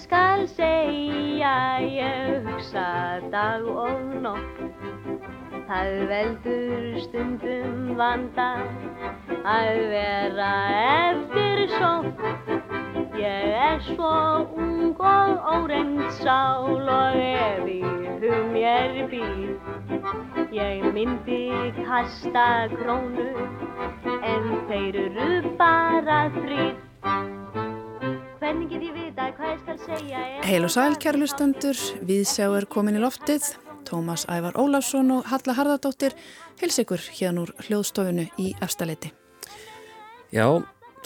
skal segja, ég hugsa dag og nótt. Það veldur stundum vanda að vera eftir sótt. Ég er svo ung og órend sál og ef í hug mér býr. Ég myndi kasta krónu en þeir eru bara þrýr. Hvernig get ég vita hvað ég skal segja? Heil og sæl kærlustendur, við sjá er komin í loftið. Tómas Ævar Ólafsson og Halla Harðardóttir hils ykkur hérna úr hljóðstofunu í efstaleiti. Já,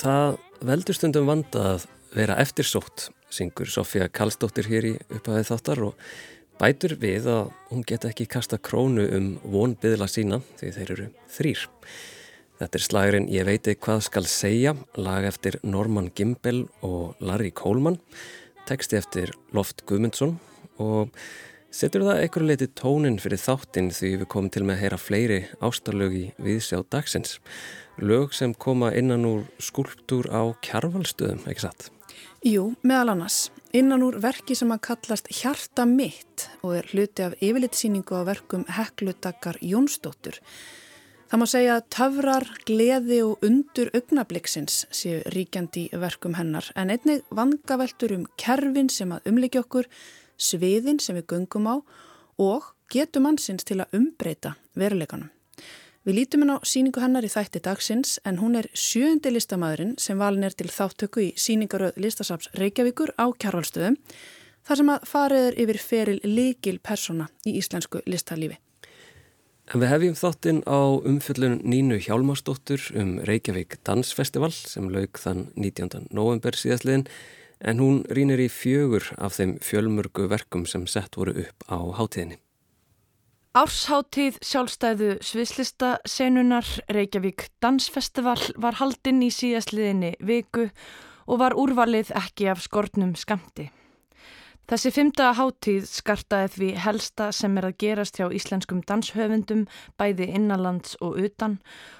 það veldur stundum vanda að vera eftirsótt, syngur Sofía Kallstóttir hér í upphæðið þáttar og bætur við að hún geta ekki kasta krónu um vonbyðla sína því þeir eru þrýr. Þetta er slagurinn Ég veiti hvað skal segja, lag eftir Norman Gimbel og Larry Coleman, teksti eftir Loft Guðmundsson og setur það einhverju leiti tónin fyrir þáttinn því við komum til með að heyra fleiri ástarlög í viðsjá dagsins. Lög sem koma innan úr skulptúr á kjarvalstöðum, ekki satt? Jú, meðal annars. Innan úr verki sem að kallast Hjarta mitt og er hluti af yfirlitsýningu á verkum Heklutakar Jónsdóttur. Það má segja að töfrar, gleði og undur augnabliksins séu ríkjandi verkum hennar en einnig vangaveltur um kerfin sem að umleikja okkur, sviðin sem við gungum á og getum mannsins til að umbreyta veruleikanum. Við lítum henn á síningu hennar í þætti dagsins en hún er sjöndi listamæðurinn sem valin er til þáttöku í síningaröð listasaps Reykjavíkur á kjárvalstöðum þar sem að fariður yfir feril líkil persona í íslensku listalífi. En við hefjum þáttinn á umfjöllun Nínu Hjálmarsdóttur um Reykjavík Dansfestival sem lauk þann 19. november síðastliðin en hún rínir í fjögur af þeim fjölmörgu verkum sem sett voru upp á hátíðinni. Ársháttíð sjálfstæðu sviðslista senunar Reykjavík Dansfestival var haldinn í síðastliðinni viku og var úrvalið ekki af skortnum skamti. Þessi fymta háttíð skartaði því helsta sem er að gerast hjá íslenskum danshöfundum bæði innanlands og utan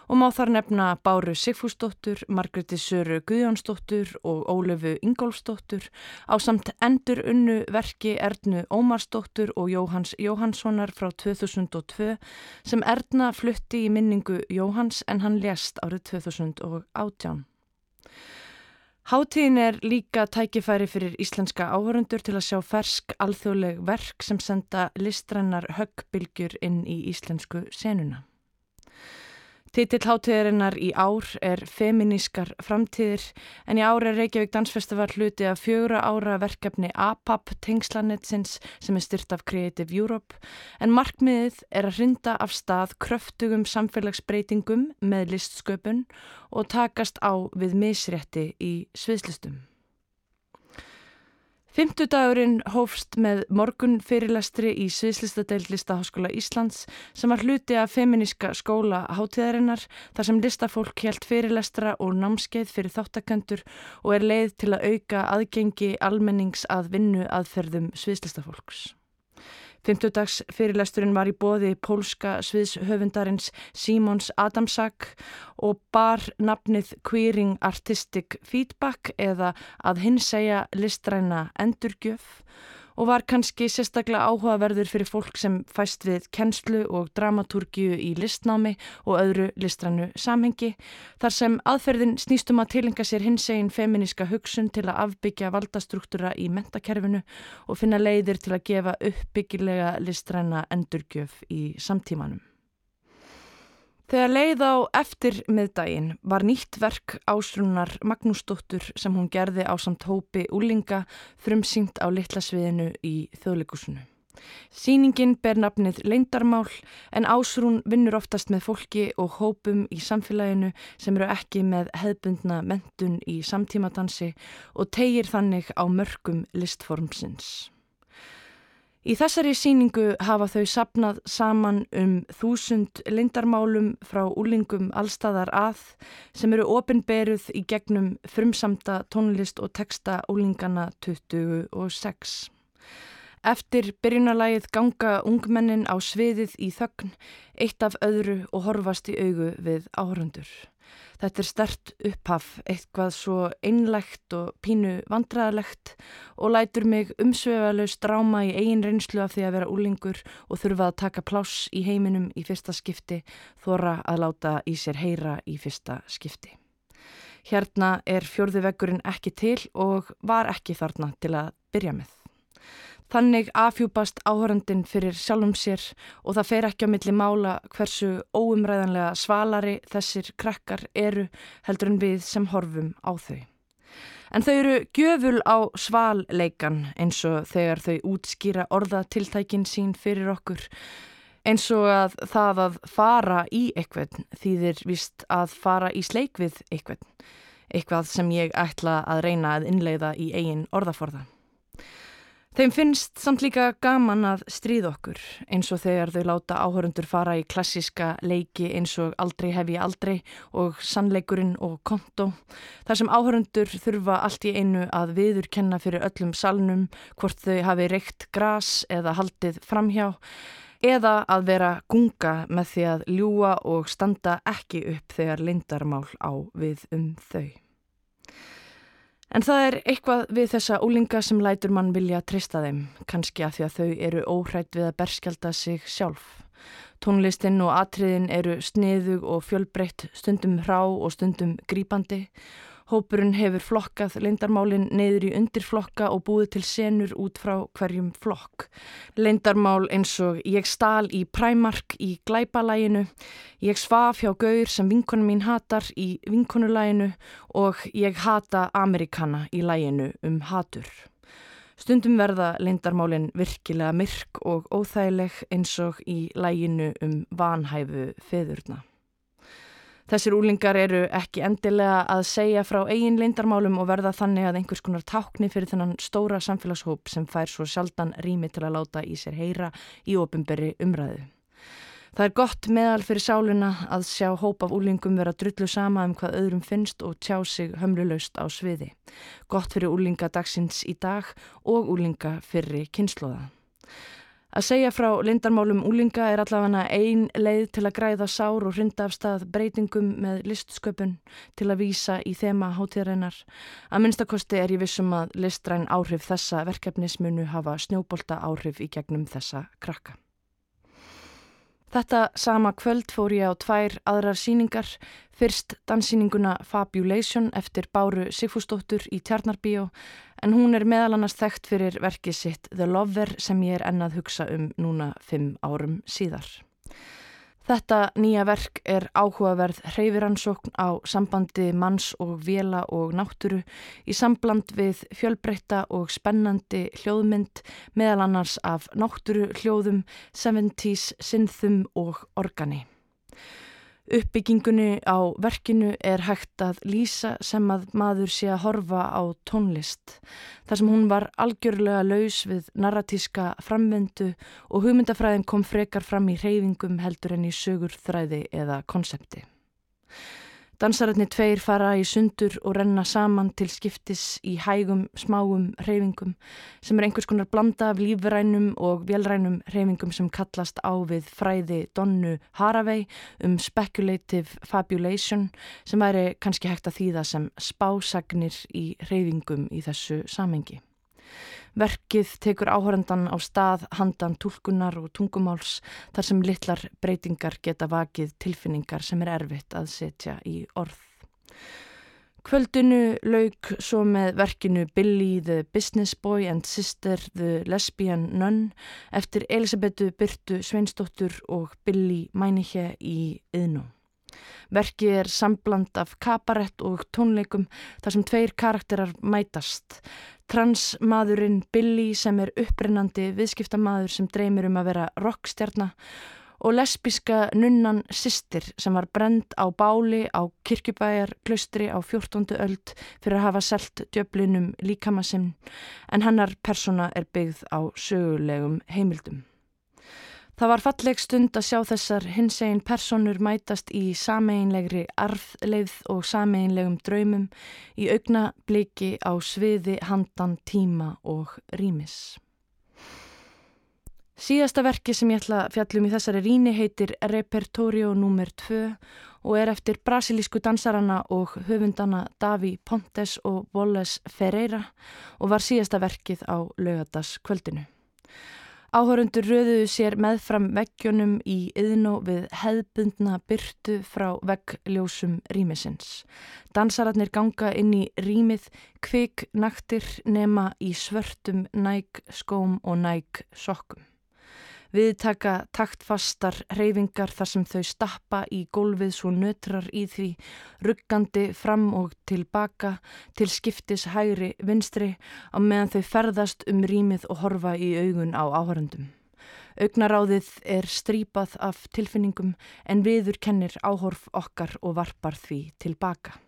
og má þar nefna Báru Sigfúsdóttur, Margreti Söru Guðjónsdóttur og Ólöfu Ingólfsdóttur á samt endur unnu verki Erdnu Ómarsdóttur og Jóhans Jóhanssonar frá 2002 sem Erdna flutti í minningu Jóhans en hann lést árið 2018. Háttíðin er líka tækifæri fyrir íslenska áhörundur til að sjá fersk alþjóðleg verk sem senda listrænar höggbylgjur inn í íslensku senuna. Titill hátíðarinnar í ár er Feminískar framtíðir en í ár er Reykjavík Dansfestival hluti af fjögra ára verkefni APAP tengslanetsins sem er styrt af Creative Europe en markmiðið er að hrinda af stað kröftugum samfélagsbreytingum með listsköpun og takast á við misrétti í sviðslistum. Fymtudagurinn hófst með morgun fyrirlestri í Sviðslistadeild Listaháskóla Íslands sem var hluti af feminíska skóla hátíðarinnar þar sem listafólk helt fyrirlestra og námskeið fyrir þáttakendur og er leið til að auka aðgengi almennings að vinnu aðferðum sviðslistafólks. Fymtudags fyrirlesturinn var í bóði pólska sviðshöfundarins Simons Adamsak og bar nafnið Queering Artistic Feedback eða að hins segja listræna endurgjöf og var kannski sérstaklega áhugaverður fyrir fólk sem fæst við kennslu og dramatúrgiu í listnámi og öðru listrannu samhengi þar sem aðferðin snýstum að tilenga sér hins eginn feminíska hugsun til að afbyggja valdastruktúra í mentakerfinu og finna leiðir til að gefa uppbyggilega listranna endurgjöf í samtímanum. Þegar leið á eftir miðdægin var nýtt verk ásrunar Magnúsdóttur sem hún gerði á samt hópi úlinga frumsýnt á litlasviðinu í þjóðleikusinu. Sýningin ber nafnið leindarmál en ásrún vinnur oftast með fólki og hópum í samfélaginu sem eru ekki með hefbundna mentun í samtímadansi og tegir þannig á mörgum listformsins. Í þessari síningu hafa þau sapnað saman um þúsund lindarmálum frá úlingum allstaðar að sem eru ofinberuð í gegnum frumsamta tónlist og texta úlingana 26. Eftir byrjunarlægið ganga ungmennin á sviðið í þögn, eitt af öðru og horfast í augu við áhörundur. Þetta er stert upphaf, eitthvað svo einlægt og pínu vandraðalegt og lætur mig umsveifalaust dráma í eigin reynslu af því að vera úlingur og þurfa að taka pláss í heiminum í fyrsta skipti, þóra að láta í sér heyra í fyrsta skipti. Hérna er fjörðu vekkurinn ekki til og var ekki þarna til að byrja með. Þannig afhjúpast áhörandin fyrir sjálfum sér og það fer ekki á milli mála hversu óumræðanlega svalari þessir krakkar eru heldur en við sem horfum á þau. En þau eru gjöful á svalleikan eins og þegar þau útskýra orðatiltækin sín fyrir okkur eins og að það að fara í eitthvað þýðir vist að fara í sleik við eitthvað, eitthvað sem ég ætla að reyna að innleiða í eigin orðaforða. Þeim finnst samt líka gaman að stríða okkur eins og þegar þau láta áhörundur fara í klassiska leiki eins og aldrei hef ég aldrei og sannleikurinn og konto. Þar sem áhörundur þurfa allt í einu að viðurkenna fyrir öllum salnum hvort þau hafi reykt gras eða haldið framhjá eða að vera gunga með því að ljúa og standa ekki upp þegar lindarmál á við um þau. En það er eitthvað við þessa úlinga sem lætur mann vilja trista þeim, kannski að því að þau eru óhrætt við að berskjálta sig sjálf. Tónlistinn og atriðin eru sniðug og fjölbreytt, stundum hrá og stundum grípandi Hópurinn hefur flokkað leindarmálinn neyður í undirflokka og búið til senur út frá hverjum flokk. Leindarmál eins og ég stál í præmark í glæpalæginu, ég svaf hjá gaur sem vinkonu mín hatar í vinkonulæginu og ég hata Amerikana í læginu um hatur. Stundum verða leindarmálinn virkilega myrk og óþægileg eins og í læginu um vanhæfu feðurna. Þessir úlingar eru ekki endilega að segja frá eigin leindarmálum og verða þannig að einhvers konar tákni fyrir þennan stóra samfélagshóp sem fær svo sjaldan rými til að láta í sér heyra í ofinberi umræðu. Það er gott meðal fyrir sáluna að sjá hóp af úlingum vera drullu sama um hvað öðrum finnst og tjá sig hömluleust á sviði. Gott fyrir úlinga dagsins í dag og úlinga fyrir kynnslóða. Að segja frá lindarmálum úlinga er allavega ein leið til að græða sár og hrinda af stað breytingum með listsköpun til að výsa í þema hátíðarinnar. Að minnstakosti er ég vissum að listræn áhrif þessa verkefnismunu hafa snjóbolta áhrif í gegnum þessa krakka. Þetta sama kvöld fór ég á tvær aðrar síningar, fyrst danssíninguna Fabulation eftir Báru Sigfúsdóttur í Tjarnarbíó en hún er meðal annars þekkt fyrir verkið sitt The Lover sem ég er ennað hugsa um núna fimm árum síðar. Þetta nýja verk er áhugaverð hreyfiransókn á sambandi manns og vela og náttúru í sambland við fjölbreytta og spennandi hljóðmynd meðal annars af náttúru hljóðum, 70's, synþum og organi. Uppbyggingunni á verkinu er hægt að lýsa sem að maður sé að horfa á tónlist. Þar sem hún var algjörlega laus við narratíska framvendu og hugmyndafræðin kom frekar fram í reyfingum heldur en í sögur þræði eða konsepti. Dansararnir tveir fara í sundur og renna saman til skiptis í hægum, smáum reyfingum sem er einhvers konar blanda af lífrænum og velrænum reyfingum sem kallast á við fræði Donnu Haravei um speculative fabulation sem væri kannski hægt að þýða sem spásagnir í reyfingum í þessu samengi. Verkið tekur áhörandan á stað handan tólkunar og tungumáls þar sem litlar breytingar geta vakið tilfinningar sem er erfitt að setja í orð. Kvöldinu lauk svo með verkinu Billy the Business Boy and Sister the Lesbian Nun eftir Elisabetu Byrtu Sveinsdóttur og Billy Mænihe í Yðnum. Verkið er sambland af kabarett og tónleikum þar sem tveir karakterar mætast. Transmaðurinn Billy sem er upprennandi viðskiptamaður sem dreymir um að vera rockstjarnar og lesbiska nunnan Sistir sem var brend á báli á kirkjubæjar klaustri á 14. öld fyrir að hafa selt djöflinum líkamassinn en hannar persona er byggð á sögulegum heimildum. Það var falleg stund að sjá þessar hins egin personur mætast í sameinlegri arfleið og sameinlegum draumum í augna bliki á sviði handan tíma og rýmis. Síðasta verki sem ég ætla að fjallum í þessari ríni heitir Repertorio nr. 2 og er eftir brasilísku dansarana og höfundana Daví Pontes og Wallace Ferreira og var síðasta verkið á lögadags kvöldinu. Áhörundur röðuðu sér meðfram veggjónum í yðnó við hefðbundna byrtu frá veggljósum rýmisins. Dansararnir ganga inn í rýmið kvik naktir nema í svörtum næg skóm og næg sokkum. Viðtaka taktfastar reyfingar þar sem þau stappa í gólfið svo nötrar í því, ruggandi fram og tilbaka til skiptis hægri vinstri á meðan þau ferðast um rýmið og horfa í augun á áhörundum. Augnaráðið er strípað af tilfinningum en viður kennir áhorf okkar og varpar því tilbaka.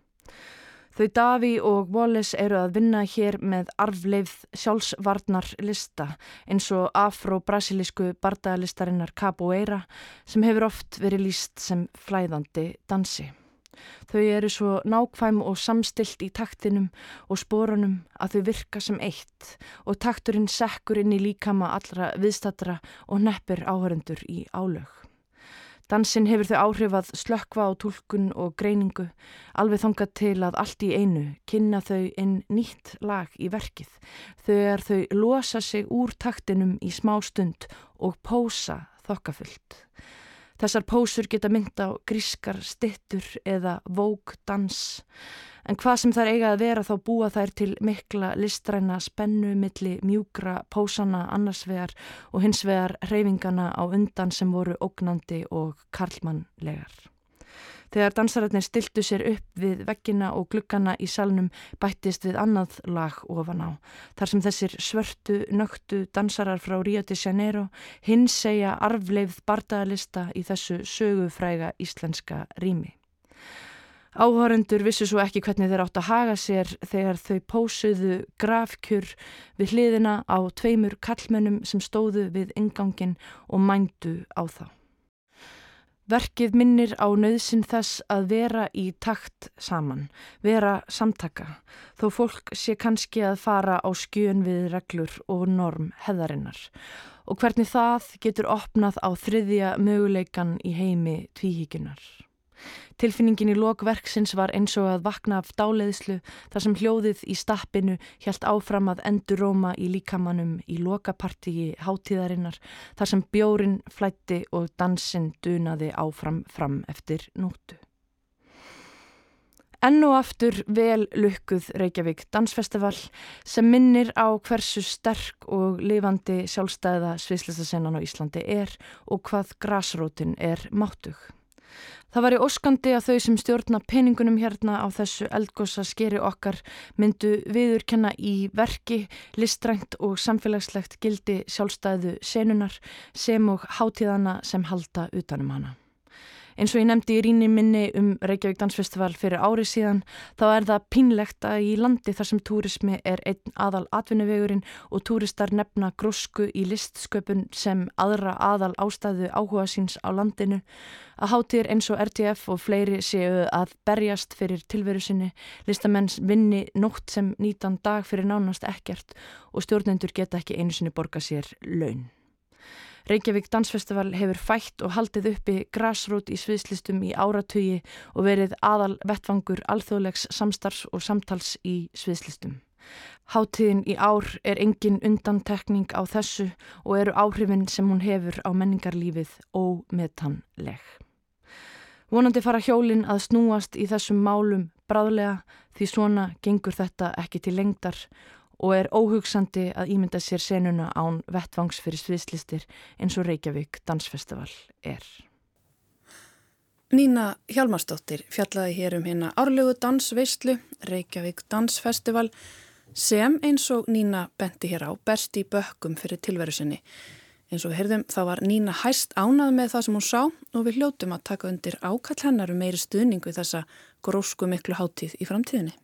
Þau Daví og Wallace eru að vinna hér með arfleifð sjálfsvarnar lista eins og afro-brasilísku bardaðalistarinnar Capoeira sem hefur oft verið líst sem flæðandi dansi. Þau eru svo nákvæm og samstilt í taktinum og spórunum að þau virka sem eitt og takturinn sekkur inn í líkama allra viðstatra og neppir áhörendur í álög. Dansin hefur þau áhrif að slökkva á tólkun og greiningu, alveg þonga til að allt í einu kynna þau inn nýtt lag í verkið. Þau er þau losa sig úr taktinum í smá stund og pósa þokkafullt. Þessar pósur geta mynd á grískar stittur eða vókdans. En hvað sem þær eiga að vera þá búa þær til mikla listræna spennu milli mjúgra pósana annarsvegar og hinsvegar reyfingana á undan sem voru ógnandi og karlmannlegar. Þegar dansararnir stiltu sér upp við veggina og glukkana í salnum bættist við annað lag ofan á. Þar sem þessir svörtu, nögtu dansarar frá Rio de Janeiro hins segja arfleifð bardagalista í þessu sögufræga íslenska rými. Áhörendur vissu svo ekki hvernig þeir átt að haga sér þegar þau pósuðu grafkjur við hliðina á tveimur kallmönnum sem stóðu við ingangin og mændu á þá. Verkið minnir á nöðsin þess að vera í takt saman, vera samtaka, þó fólk sé kannski að fara á skjön við reglur og norm heðarinnar og hvernig það getur opnað á þriðja möguleikan í heimi tvíhíkunar. Tilfinningin í lokverksins var eins og að vakna af dáleðslu þar sem hljóðið í stappinu hjælt áfram að enduróma í líkamannum í lokapartíi hátíðarinnar þar sem bjórin flætti og dansin dunaði áfram fram eftir nótu. Enn og aftur vel lukkuð Reykjavík Dansfestival sem minnir á hversu sterk og lifandi sjálfstæða sviðslistasennan á Íslandi er og hvað grásrótin er máttug. Það var í óskandi að þau sem stjórna peningunum hérna á þessu eldgossa skeri okkar myndu viðurkenna í verki, listrænt og samfélagslegt gildi sjálfstæðu senunar sem og hátíðana sem halda utanum hana. Eins og ég nefndi í ríni minni um Reykjavík Dansfestival fyrir árið síðan þá er það pínlegt að í landi þar sem túrismi er einn aðal atvinnuvegurinn og túristar nefna grósku í listsköpun sem aðra aðal ástæðu áhuga síns á landinu að hátir eins og RTF og fleiri séu að berjast fyrir tilveru sinni, listamenns vinni nótt sem nýtan dag fyrir nánast ekkert og stjórnendur geta ekki einu sinni borga sér laun. Reykjavík Dansfestival hefur fætt og haldið uppi grassrút í sviðslistum í áratugi og verið aðal vettvangur alþjóðlegs samstarfs og samtals í sviðslistum. Háttíðin í ár er engin undantekning á þessu og eru áhrifin sem hún hefur á menningarlífið ómetanleg. Vonandi fara hjólinn að snúast í þessum málum bráðlega því svona gengur þetta ekki til lengdar og er óhugsandi að ímynda sér senuna án vettvangs fyrir sviðslistir eins og Reykjavík Dansfestival er. Nína Hjalmarsdóttir fjallaði hér um hérna árlegu dansveistlu, Reykjavík Dansfestival sem eins og Nína benti hér á best í bökkum fyrir tilveru sinni. Eins og við heyrðum þá var Nína hæst ánað með það sem hún sá og við hljótum að taka undir ákall hennar um meiri stuðningu þessa grósku miklu háttíð í framtíðinni.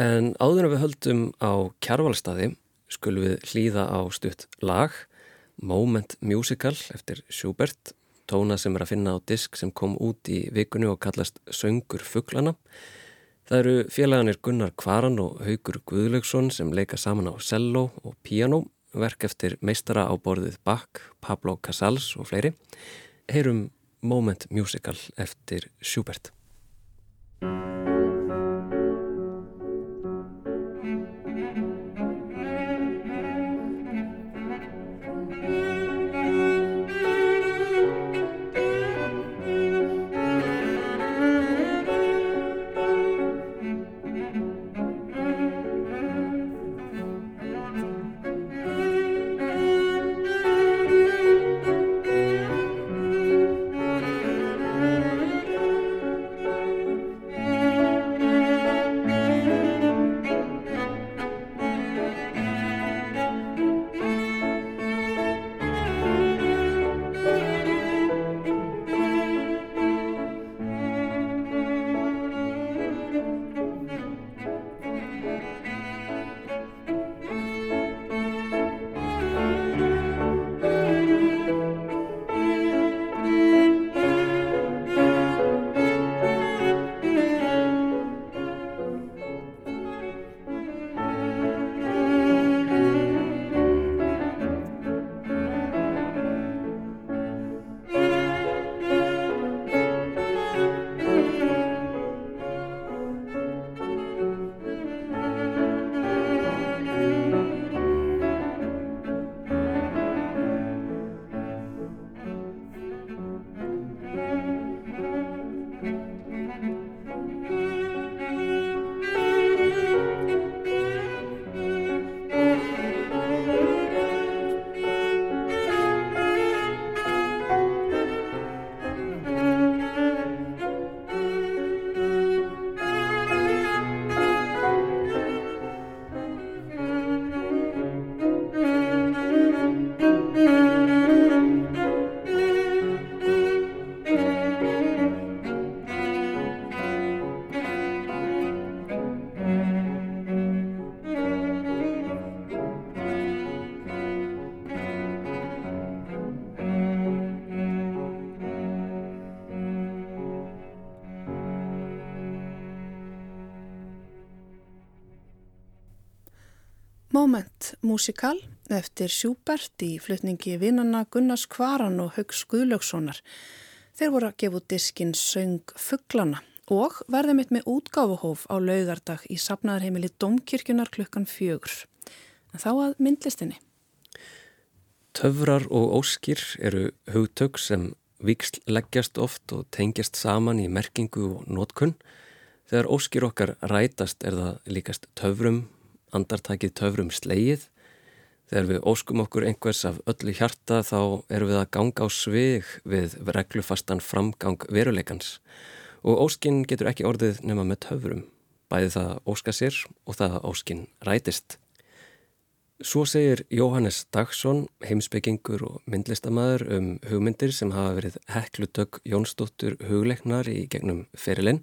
En áður en við höldum á kjárvalstaði skulum við hlýða á stutt lag Moment Musical eftir Schubert tóna sem er að finna á disk sem kom út í vikunni og kallast Söngur Fugglana. Það eru félaganir Gunnar Kvaran og Haugur Guðlaugsson sem leika saman á cello og piano, verk eftir meistara á borðið Bach, Pablo Casals og fleiri. Heyrum Moment Musical eftir Schubert. Moment Musical eftir Schubert í flutningi vinnana Gunnars Kvaran og Haugs Guðlökssonar. Þeir voru að gefa út diskinn Söng Fugglana og verði mitt með útgáfuhóf á laugardag í sapnaðarheimili Domkirkjunar klukkan fjögur. En þá að myndlistinni. Töfrar og óskir eru hugtök sem viksl leggjast oft og tengjast saman í merkingu og nótkunn. Þegar óskir okkar rætast er það líkast töfrum andartakið töfrum sleið. Þegar við óskum okkur einhvers af öllu hjarta þá erum við að ganga á svig við reglufastan framgang veruleikans og óskinn getur ekki orðið nema með töfrum, bæði það óska sér og það óskinn rætist. Svo segir Jóhannes Dagsson, heimsbyggingur og myndlistamæður um hugmyndir sem hafa verið heklutökk Jónsdóttur hugleiknar í gegnum ferilinn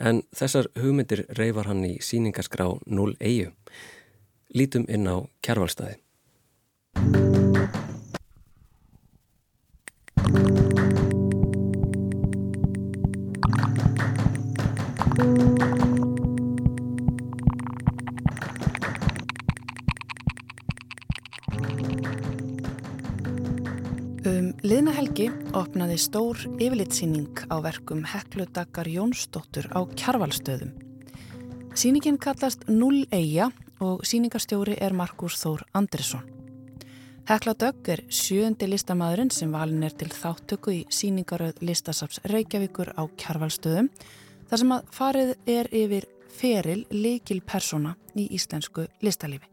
en þessar hugmyndir reyfar hann í síningaskrá 0 EU. Lítum inn á kjærvalstæði. Opnaði stór yfirlitsýning á verkum Heklu Dagar Jónsdóttur á Kjarvalstöðum. Sýningin kallast Null Eija og sýningarstjóri er Markus Þór Andrisson. Hekla Dögg er sjöndi listamæðurinn sem valin er til þáttöku í sýningaröð listasaps Reykjavíkur á Kjarvalstöðum þar sem að farið er yfir feril leikil persona í íslensku listalífi.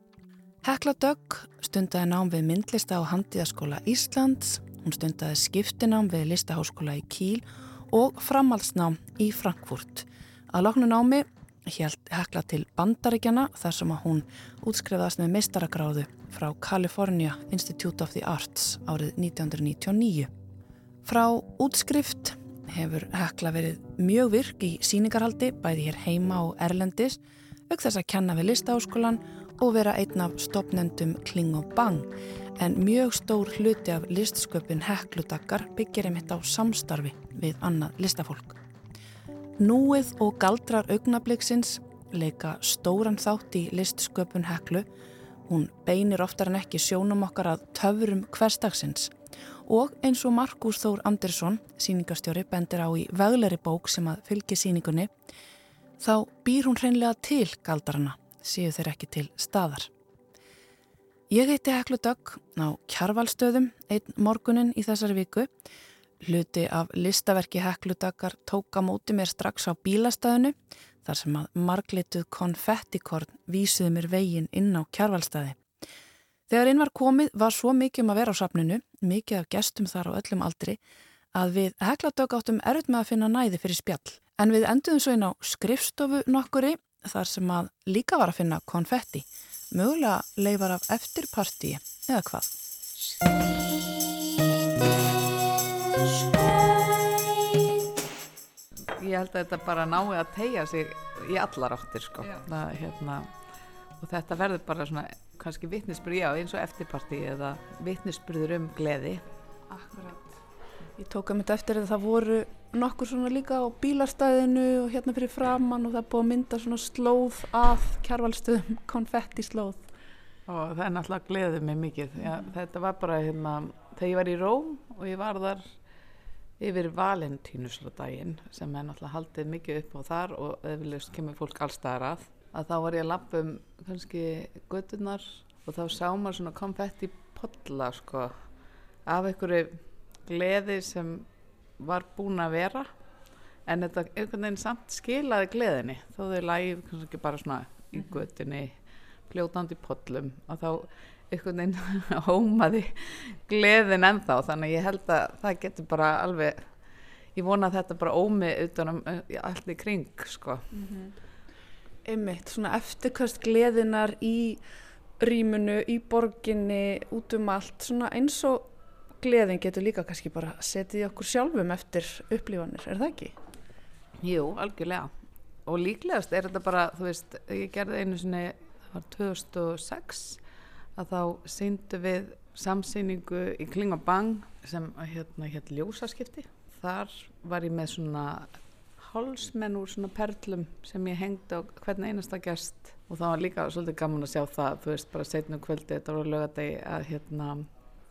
Hekla Dögg stundaði nám við myndlista á Handiðaskóla Íslands Hún stundaði skiptinám við listaháskóla í Kíl og framhalsnám í Frankfurt. Að loknu námi held hekla til bandaríkjana þar sem að hún útskrifaðast með meistaragráðu frá California Institute of the Arts árið 1999. Frá útskrift hefur hekla verið mjög virk í síningarhaldi bæði hér heima og Erlendis auk þess að kenna við listaháskólan og vera einn af stopnendum Kling og Bang en mjög stór hluti af listsköpun hekludakkar byggir einmitt á samstarfi við annað listafólk. Núið og galdrar augnabliksins leika stóran þátt í listsköpun heklu. Hún beinir oftar en ekki sjónum okkar að töfurum hverstagsins og eins og Markus Þór Andersson, síningastjóri, bendir á í vegleri bók sem að fylgi síningunni, þá býr hún hreinlega til galdarana, séu þeir ekki til staðar. Ég heiti Heklu Dögg á Kjarvalstöðum einn morgunin í þessari viku. Hluti af listaverki Heklu Döggar tóka móti mér strax á bílastæðinu þar sem að marglituð konfettikorn vísuði mér veginn inn á Kjarvalstæði. Þegar inn var komið var svo mikið um að vera á safninu, mikið af gestum þar á öllum aldri, að við hekladög áttum erut með að finna næði fyrir spjall. En við enduðum svo inn á skrifstofu nokkuri þar sem að líka var að finna konfetti, mögulega leifar af eftirparti eða hvað. Ég held að þetta bara nái að tegja sig í allar áttir sko. Það, hérna, og þetta verður bara svona kannski vittnisspyrð, já eins og eftirparti eða vittnisspyrður um gleði Akkurat Ég tók að mynda eftir að það voru nokkur svona líka á bílastæðinu og hérna fyrir framann og það búið að mynda svona slóð að kjærvalstöðum, konfetti slóð og það er náttúrulega gleðið mig mikið. Já, þetta var bara hérna þegar ég var í Róm og ég var þar yfir Valentínusladaginn sem er náttúrulega haldið mikið upp á þar og eðvilust kemur fólk allstaðar að að þá var ég að lappa um kannski göttunar og þá sá maður svona konfetti podla sko af einhverju gleði sem var búin að vera en þetta einhvern veginn samt skilaði gleðinni. Þó þau lægið kannski bara svona í mhm. göttunni fljótandi podlum og þá einhvern veginn hómaði gleðin ennþá. Þannig ég held að það getur bara alveg ég vona að þetta bara ómi utanum eh, allt í kring sko. Mm -hmm einmitt, svona eftirkast gleðinar í rýmunu, í borginni, út um allt, svona eins og gleðin getur líka kannski bara setið okkur sjálfum eftir upplifanir, er það ekki? Jú, algjörlega. Og líklegast er þetta bara, þú veist, ég gerði einu sinni, það var 2006, að þá syndu við samsýningu í Klingabang sem hérna hérna ljósaskipti. Þar var ég með svona hálsmenn úr svona perlum sem ég hengdi á hvern einasta gest og það var líka svolítið gaman að sjá það þú veist bara setnum kvöldi þetta voru lögadegi að hérna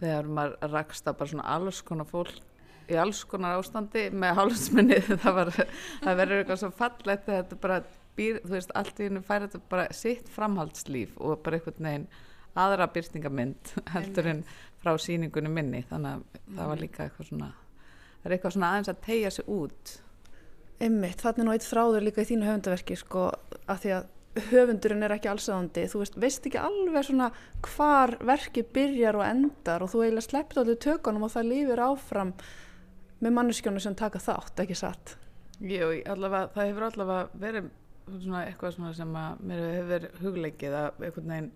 þegar maður raksta bara svona alls konar fólk í alls konar ástandi með hálsmenni það það verður eitthvað svo fallegt þetta bara býr þú veist allt í hennu færi þetta bara sitt framhaldslíf og bara einhvern veginn aðra byrtingamind heldur en frá síningunum minni. Þannig að það var líka eitthvað svona það er eitthvað svona aðeins að tegja sig út. Einmitt, þannig nú eitt þráður líka í þínu höfundaverki sko að því að höfundurinn er ekki allsæðandi, þú veist, veist ekki alveg svona hvar verki byrjar og endar og þú eiginlega sleppit allir tökunum og það lífir áfram með manneskjónu sem taka þátt, ekki satt? Jú, allavega, það hefur allavega verið svona eitthvað svona sem að mér hefur hugleikið að einhvern veginn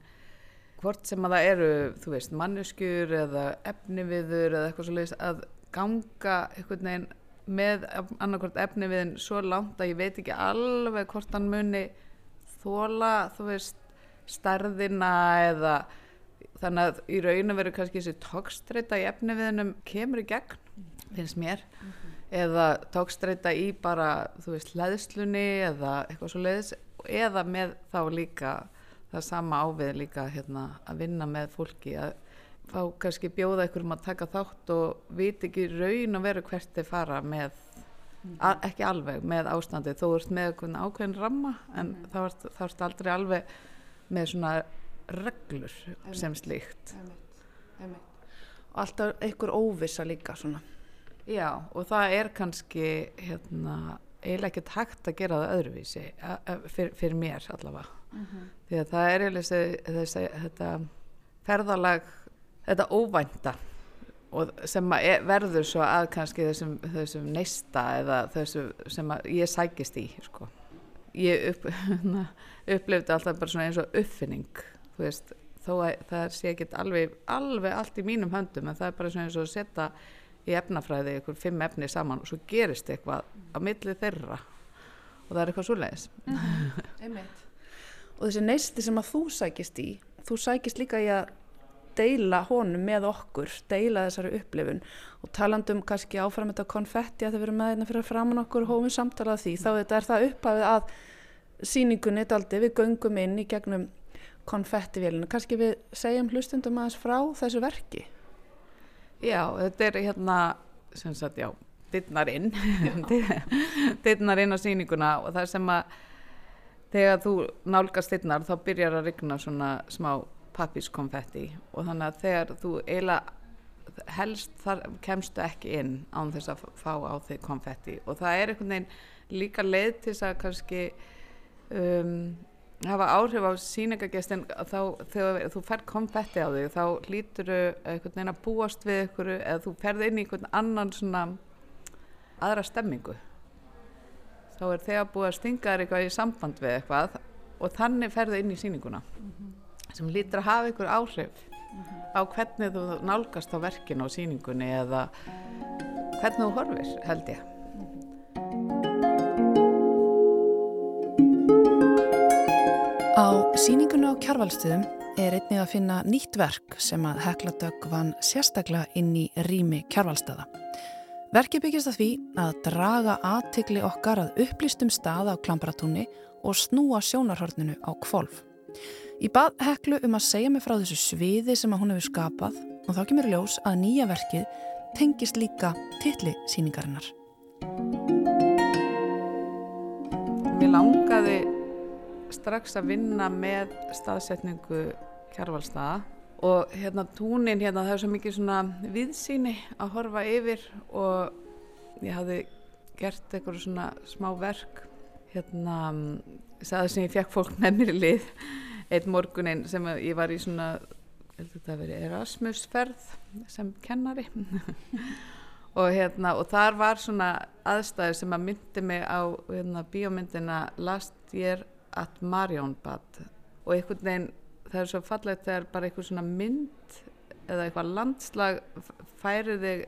hvort sem að það eru, þú veist, manneskjur eða efniviður eða eitthvað svolítið að ganga einhvern veginn með annarkort efni við henn svo langt að ég veit ekki alveg hvort hann muni þóla þú veist starðina eða þannig að í rauninu verður kannski þessi tókstreita í efni við hennum kemur í gegn finnst mér mm -hmm. eða tókstreita í bara þú veist leðslunni eða eitthvað svo leiðis eða með þá líka það sama ávið líka hérna, að vinna með fólki að fá kannski bjóða ykkur um að taka þátt og viti ekki raun að vera hvert þið fara með. Ekki alveg með ástandi þó ert með ákveðin ramma en mm -hmm. þá ert aldrei alveg með svona reglur Emme. sem slíkt og alltaf einhver óvisa líka svona já og það er kannski hérna eiginlega ekkert hægt að gera það öðruvísi fyr, fyrir mér allavega mm -hmm. því að það er eiginlega þessi þetta ferðalag þetta óvænta sem er, verður svo að kannski þessum, þessum neista eða þessum sem ég sækist í sko. ég upp, upplifði alltaf bara eins og uppfinning þú veist, þó að það sé ekki alveg, alveg allt í mínum höndum en það er bara eins og að setja í efnafræði ykkur fimm efni saman og svo gerist eitthvað á milli þeirra. Og það er eitthvað svo leiðis mm, og þessi neisti sem að þú sækist í þú sækist líka í að deila honum með okkur, deila þessari upplifun. Og talandum kannski áfram þetta konfetti að þau veru með þetta fyrir að framann okkur hófum samtalað því, þá þetta er það upphafið að síningunni daldi við göngum inn í gegnum konfettivélina, kannski við segjum hlustundum aðeins frá þessu verki. Já, þetta er hérna, sem sagt, já, dittnar inn, dittnar inn á síninguna og það sem að þegar þú nálgast dittnar þá byrjar að rigna svona smá pappiskonfetti og þannig að þegar þú eiginlega helst þar kemstu ekki inn án þess að fá á þig konfetti. Og það er einhvern veginn líka leið til þess að kannski um, hafa áhrif á síningagestin þá þegar þú fær konfetti á þig þá hlýtur þau einhvern veginn að búast við ykkur eða þú ferð inn í einhvern annan svona aðra stemmingu. Þá er þegar búið að stinga þér eitthvað í samband við eitthvað og þannig ferðu inn í síninguna mm -hmm. Sem lítur að hafa ykkur áhrif mm -hmm. á hvernig þú nálgast á verkinu og síningunni eða hvernig þú horfir held ég Á síninguna á kjarvalstuðum er einnig að finna nýtt verk sem að Hekladögg vann sérstaklega inn í rými kjarvalstöða. Verkið byggist að því að draga aðtikli okkar að upplýstum stað á klamparatúni og snúa sjónarhörnunu á kvolf. Ég bað Heklu um að segja mig frá þessu sviði sem að hún hefur skapað og þá kemur ljós að nýja verkið tengist líka tilli síningarinnar. Mér langaði strax að vinna með staðsetningu kjærvalstaða og hérna túnin hérna það er svo mikið svona viðsýni að horfa yfir og ég hafði gert eitthvað svona smá verk hérna það sem ég fekk fólk með mér í lið einn morgunin sem ég var í svona Erasmusferð sem kennari. Og hérna og þar var svona aðstæður sem að myndi mig á hérna, bíómyndina Last Year at Marionbad. Og einhvern veginn það er svo fallegt þegar bara eitthvað svona mynd eða eitthvað landslag færir þig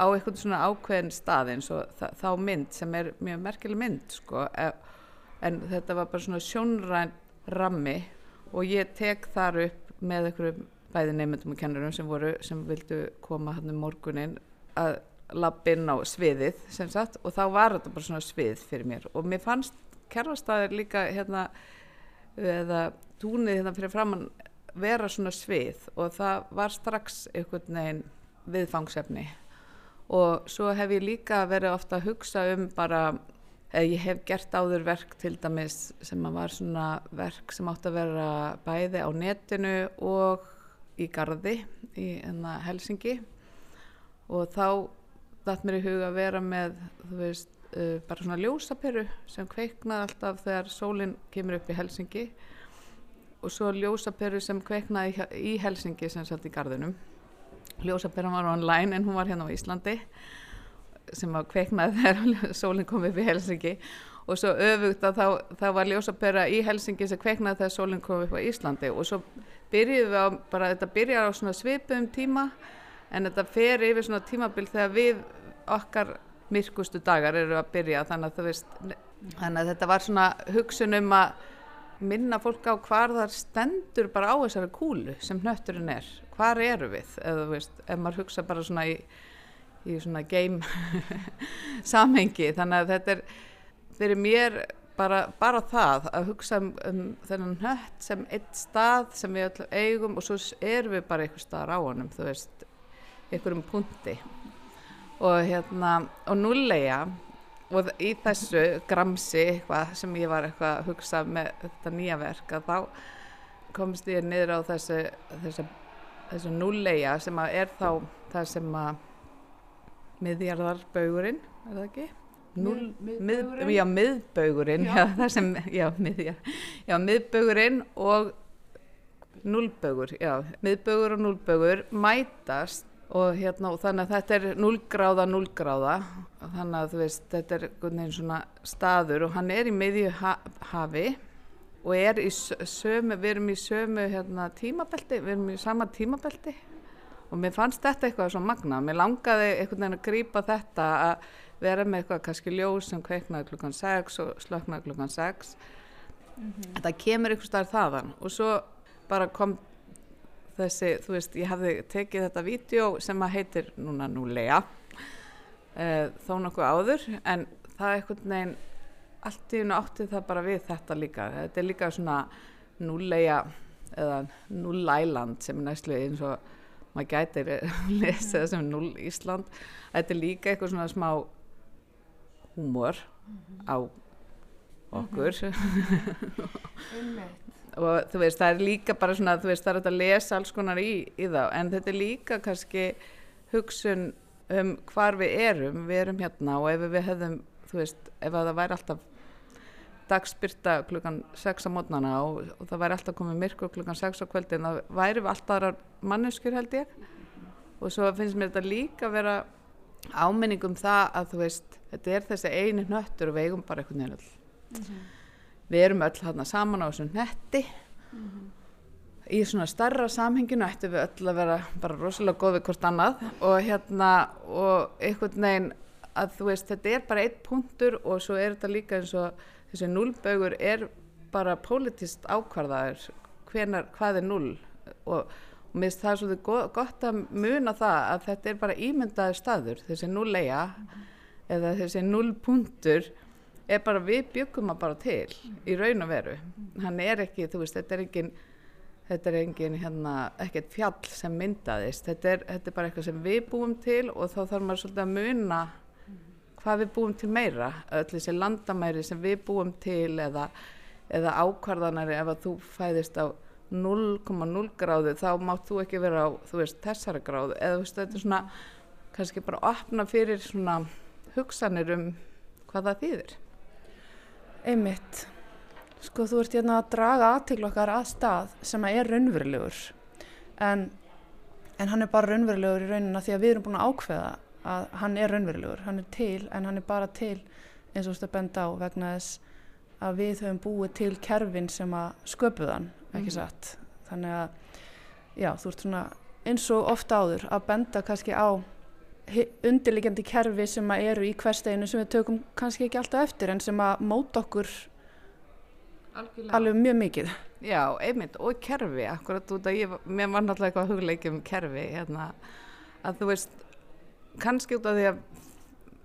á eitthvað svona ákveðin stað eins og þá mynd sem er mjög merkileg mynd sko. E, en þetta var bara svona sjónræn rammi og ég tek þar upp með einhverjum bæði nefndum og kennurum sem voru sem vildu koma hann um morgunin að lappinn á sviðið sem sagt og þá var þetta bara svona svið fyrir mér. Og mér fannst kerfastæðir líka hérna eða túnið hérna fyrir framann vera svona svið og það var strax einhvern veginn viðfangsefni. Og svo hef ég líka verið ofta að hugsa um bara ég hef gert áður verk til dæmis sem var svona verk sem átt að vera bæði á netinu og í gardi í enna Helsingi og þá dætt mér í huga að vera með þú veist uh, bara svona ljósaperu sem kveiknaði alltaf þegar sólinn kemur upp í Helsingi og svo ljósaperu sem kveiknaði í Helsingi sem satt í gardinum ljósaperan var online en hún var hérna á Íslandi sem var kveiknaði þegar sólinn kom upp í Helsingi og svo öfugt að þá, þá var ljósapera í Helsingi sem kveiknaði þegar sólinn kom upp á Íslandi. Og svo byrjuðum við á bara þetta byrjar á svona svipum tíma en þetta fer yfir svona tímabild þegar við okkar myrkustu dagar eru að byrja. Þannig að, veist, þannig að þetta var svona hugsun um að minna fólk á hvar þar stendur bara á þessari kúlu sem hnötturinn er. Hvar eru við? Eða veist, ef maður hugsa bara svona í, í svona game samhengi. Þannig að þetta er fyrir mér bara, bara það að hugsa um, um þennan hnött sem eitt stað sem við öll eigum og svo erum við bara einhver staðar á honum þú veist, einhverjum punti og hérna og núleia og í þessu gramsi eitthvað sem ég var eitthvað að hugsa með þetta nýja verk að þá komst ég niður á þessu þessu, þessu núleia sem að er þá það sem að miðjarðarbaugurinn er það ekki? Núl, mið, miðbaugurinn? Mið, já, miðbaugurinn já. Já, það sem, já, miðjar já, miðbaugurinn og núlbaugur, já, miðbaugur og núlbaugur mætast og hérna og þannig að þetta er 0 gráða 0 gráða þannig að þú veist þetta er einhvern svona staður og hann er í miðju ha hafi og er í sömu, við erum í sömu hérna, tímabelti, við erum í sama tímabelti og mér fannst þetta eitthvað svo magna, mér langaði einhvern veginn að grýpa þetta að vera með eitthvað kannski ljós sem kveiknaði klukkan 6 og slöknaði klukkan 6 mm -hmm. þetta kemur einhvers staðar þaðan. Og svo bara kom þessi, þú veist, ég hafði tekið þetta vídeo sem að heitir núna núlega uh, þó nokkuð áður en það er einhvern veginn allt í hún átti það bara við þetta líka. Þetta er líka svona núlega eða núlæland sem er næstlega eins og maður gæti lesa það sem 0 Ísland. Þetta er líka eitthvað svona smá húmor á okkur. Og þú veist það er líka bara svona þú veist það er að lesa alls konar í, í þá. En þetta er líka kannski hugsun um hvar við erum. Við erum hérna og ef við hefðum þú veist ef það væri alltaf dagspyrta klukkan 6 á mótnana og, og það væri alltaf komið myrkur klukkan 6 á kvöldin það væri alltaf aðra manneskjur held ég og svo finnst mér þetta líka að vera áminning um það að þú veist þetta er þessi eini nöttur og við eigum bara veginn öll mm -hmm. við erum öll hérna saman á þessum netti mm -hmm. í svona starra samhenginu ættum við öll að vera bara rosalega góð við hvort annað og hérna og einhvern veginn að þú veist þetta er bara eitt punktur og svo er þetta líka eins og þessi nullbögur er bara politist ákvarðaður. Hvenar, hvað er null og, og mér finnst það svolítið gott að muna það að þetta er bara ímyndaði staður. Þessi nulllega mm -hmm. eða þessi nullpuntur er bara við byggum að bara til í raun og veru. Hann er ekki, þú veist, þetta er engin þetta er engin, hérna, ekkert fjall sem myndaðist, þetta er, þetta er bara eitthvað sem við búum til og þá þarf maður svolítið að muna hvað við búum til meira, öll þessi landamæri sem við búum til eða, eða ákvarðanari ef að þú fæðist á 0,0 gráðu þá mátt þú ekki vera á veist, þessari gráðu. Eða veist, þetta er svona kannski bara opna fyrir svona hugsanir um hvað það þýðir. Einmitt, sko þú ert hérna að draga aðtil okkar að stað sem að er raunverulegur. En, en hann er bara raunverulegur í raunina því að við erum búin að ákveða að hann er raunverulegur, hann er til en hann er bara til eins og þú veist að benda á vegna þess að við höfum búið til kerfin sem að sköpuðan, ekki mm. satt þannig að, já, þú ert svona eins og ofta áður að benda kannski á undirliggjandi kerfi sem að eru í hversteginu sem við tökum kannski ekki alltaf eftir en sem að móta okkur Algjörlega. alveg mjög mikið Já, einmitt, og kerfi, akkurat út ég, mér var náttúrulega eitthvað hugleikjum kerfi, hérna, að þú veist kannski út af því að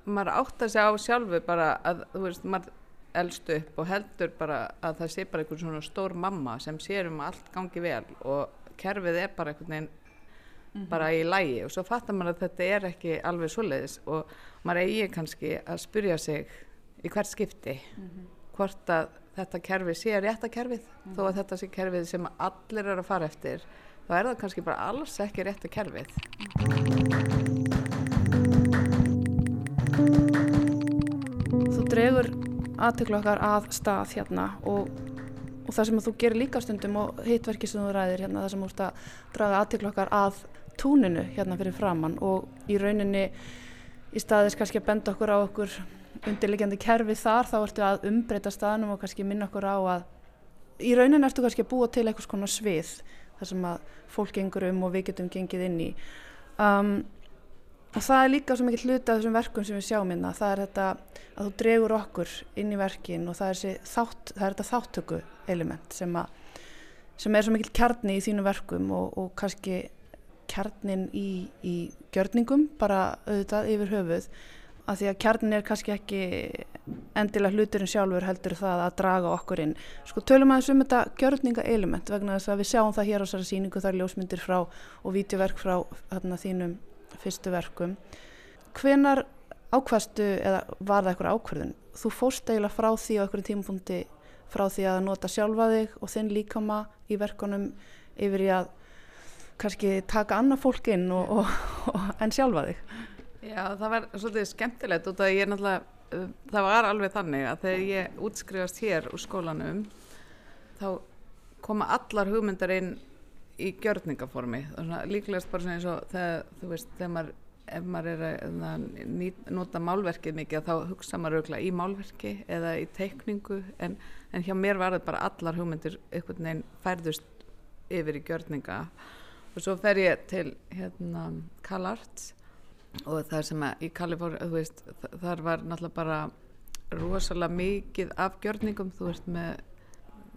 maður átt að segja á sjálfu bara að þú veist, maður elst upp og heldur bara að það sé bara einhvern svona stór mamma sem sér um að allt gangi vel og kerfið er bara einhvern veginn mm -hmm. bara í lægi og svo fattar maður að þetta er ekki alveg svoleiðis og maður eigi kannski að spyrja sig í hvert skipti mm -hmm. hvort að þetta kerfi sé rétt að kerfið mm -hmm. þó að þetta sé kerfið sem allir eru að fara eftir þá er það kannski bara alls ekki rétt að kerfið dregur aðtöklu okkar að stað hérna og, og það sem þú gerir líka stundum og hittverki sem þú ræðir hérna það sem þú ert að draga aðtöklu okkar að túninu hérna fyrir framann og í rauninni í staðis kannski að benda okkur á okkur undirlegjandi kerfi þar þá ertu að umbreyta staðnum og kannski minna okkur á að í rauninni ertu kannski að búa til eitthvað svona svið þar sem að fólk gengur um og við getum gengið inn í. Um, og það er líka svo mikið hluti af þessum verkum sem við sjáum hérna, það er þetta að þú dregur okkur inn í verkin og það er, þátt, það er þetta þáttöku element sem, að, sem er svo mikið kjarni í þínu verkum og, og kannski kjarnin í, í gjörningum bara auðvitað yfir höfuð að því að kjarnin er kannski ekki endilega hluturinn sjálfur heldur það að draga okkur inn. Sko tölum aðeins um þetta gjörninga element vegna þess að við sjáum það hér á þessari síningu, það er ljósmyndir frá og vítjuverk frá þarna þínum fyrstu verkum. Hvenar ákvastu eða var það eitthvað ákverðun þú fórst eiginlega frá því á einhverjum tímapunkti frá því að nota sjálfa þig og þinn líkama í verkunum yfir í að kannski taka annað fólk inn og, og, og, en sjálfa þig. Já það var svolítið skemmtilegt út að ég náttúrulega það var alveg þannig að þegar ég útskrifast hér úr skólanum þá koma allar hugmyndar inn í gjörningaformi. Líklegast bara eins og þegar þú veist, þegar maður ef maður er að nota málverkið mikið þá hugsa maður auðvitað í málverki eða í teikningu. En, en hjá mér var þetta bara allar hugmyndir einhvern veginn færðust yfir í gjörninga. Og svo fer ég til hérna Callarts og það sem að í Kaliforni, þú veist, þar var náttúrulega bara rosalega mikið af gjörningum, þú veist með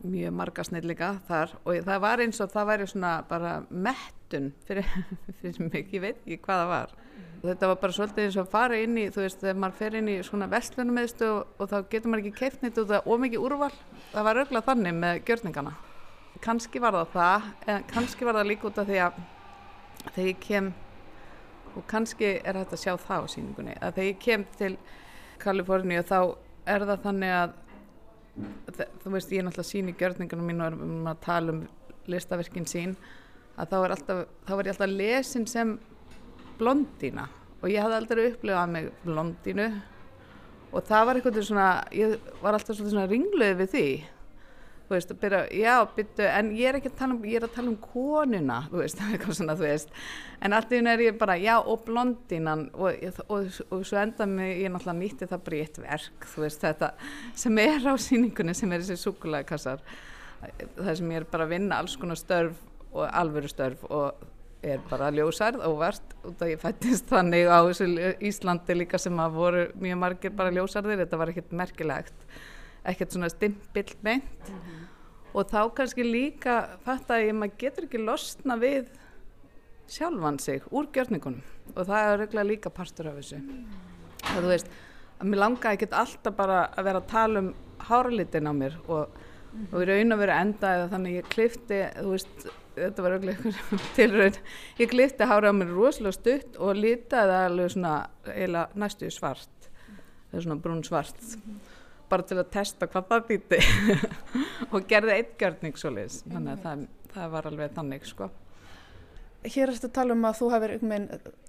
mjög marga snillika þar og það var eins og það væri svona bara mettun fyrir, fyrir mig, ég veit ekki hvað það var. Og þetta var bara svolítið eins og að fara inn í þú veist, þegar maður fer inn í svona vestlunum og, og þá getur maður ekki keift nýtt út af ómikið úrval, það var örglað þannig með gjörningana. Kannski var það það en kannski var það líka út af því að þegar ég kem og kannski er þetta að sjá það á síningunni að þegar ég kem til Kaliforníu þá er það þannig að þú veist ég er náttúrulega sín í gjörningunum mín og erum að tala um listaverkin sín að þá er, alltaf, þá er ég alltaf lesin sem blondína og ég hafði aldrei upplifað mig blondínu og það var eitthvað svona, ég var alltaf svona ringluð við því þú veist, byrja, já, byrju, en ég er ekki að tala um, ég er að tala um konuna, þú veist, eitthvað svona, þú veist, en allt í hún er ég bara, já, og blondínan og, og, og, og svo enda mig, ég náttúrulega nýtti það bara í eitt verk, þú veist, þetta sem er á síningunni, sem er þessi sukulæðikassar, það sem ég er bara að vinna alls konar störf og alvöru störf og er bara ljósærð og verðt út að ég fættist þannig á Íslandi líka sem að voru mjög margir bara ljósærðir, þetta var ekkert merkilegt ekkert svona stimpill meint mm -hmm. Og þá kannski líka fatta ég maður getur ekki losna við sjálfan sig úr gjörningunum. Og það er regla líka partur af þessu. Mm. það þú veist að mér langaði ekki alltaf bara að vera að tala um háralitin á mér og, mm og í raun að vera enda eða þannig ég klifti þú veist þetta var auðvitað tilraun. Ég klifti hára á mér rosalega stutt og litaði alveg svona næstu svart það er svona brún svart -hmm bara til að testa hvað það býti og gerði eitt gjörning svo leiðis þannig að það, það var alveg þannig sko. Hér erstu að tala um að þú hefur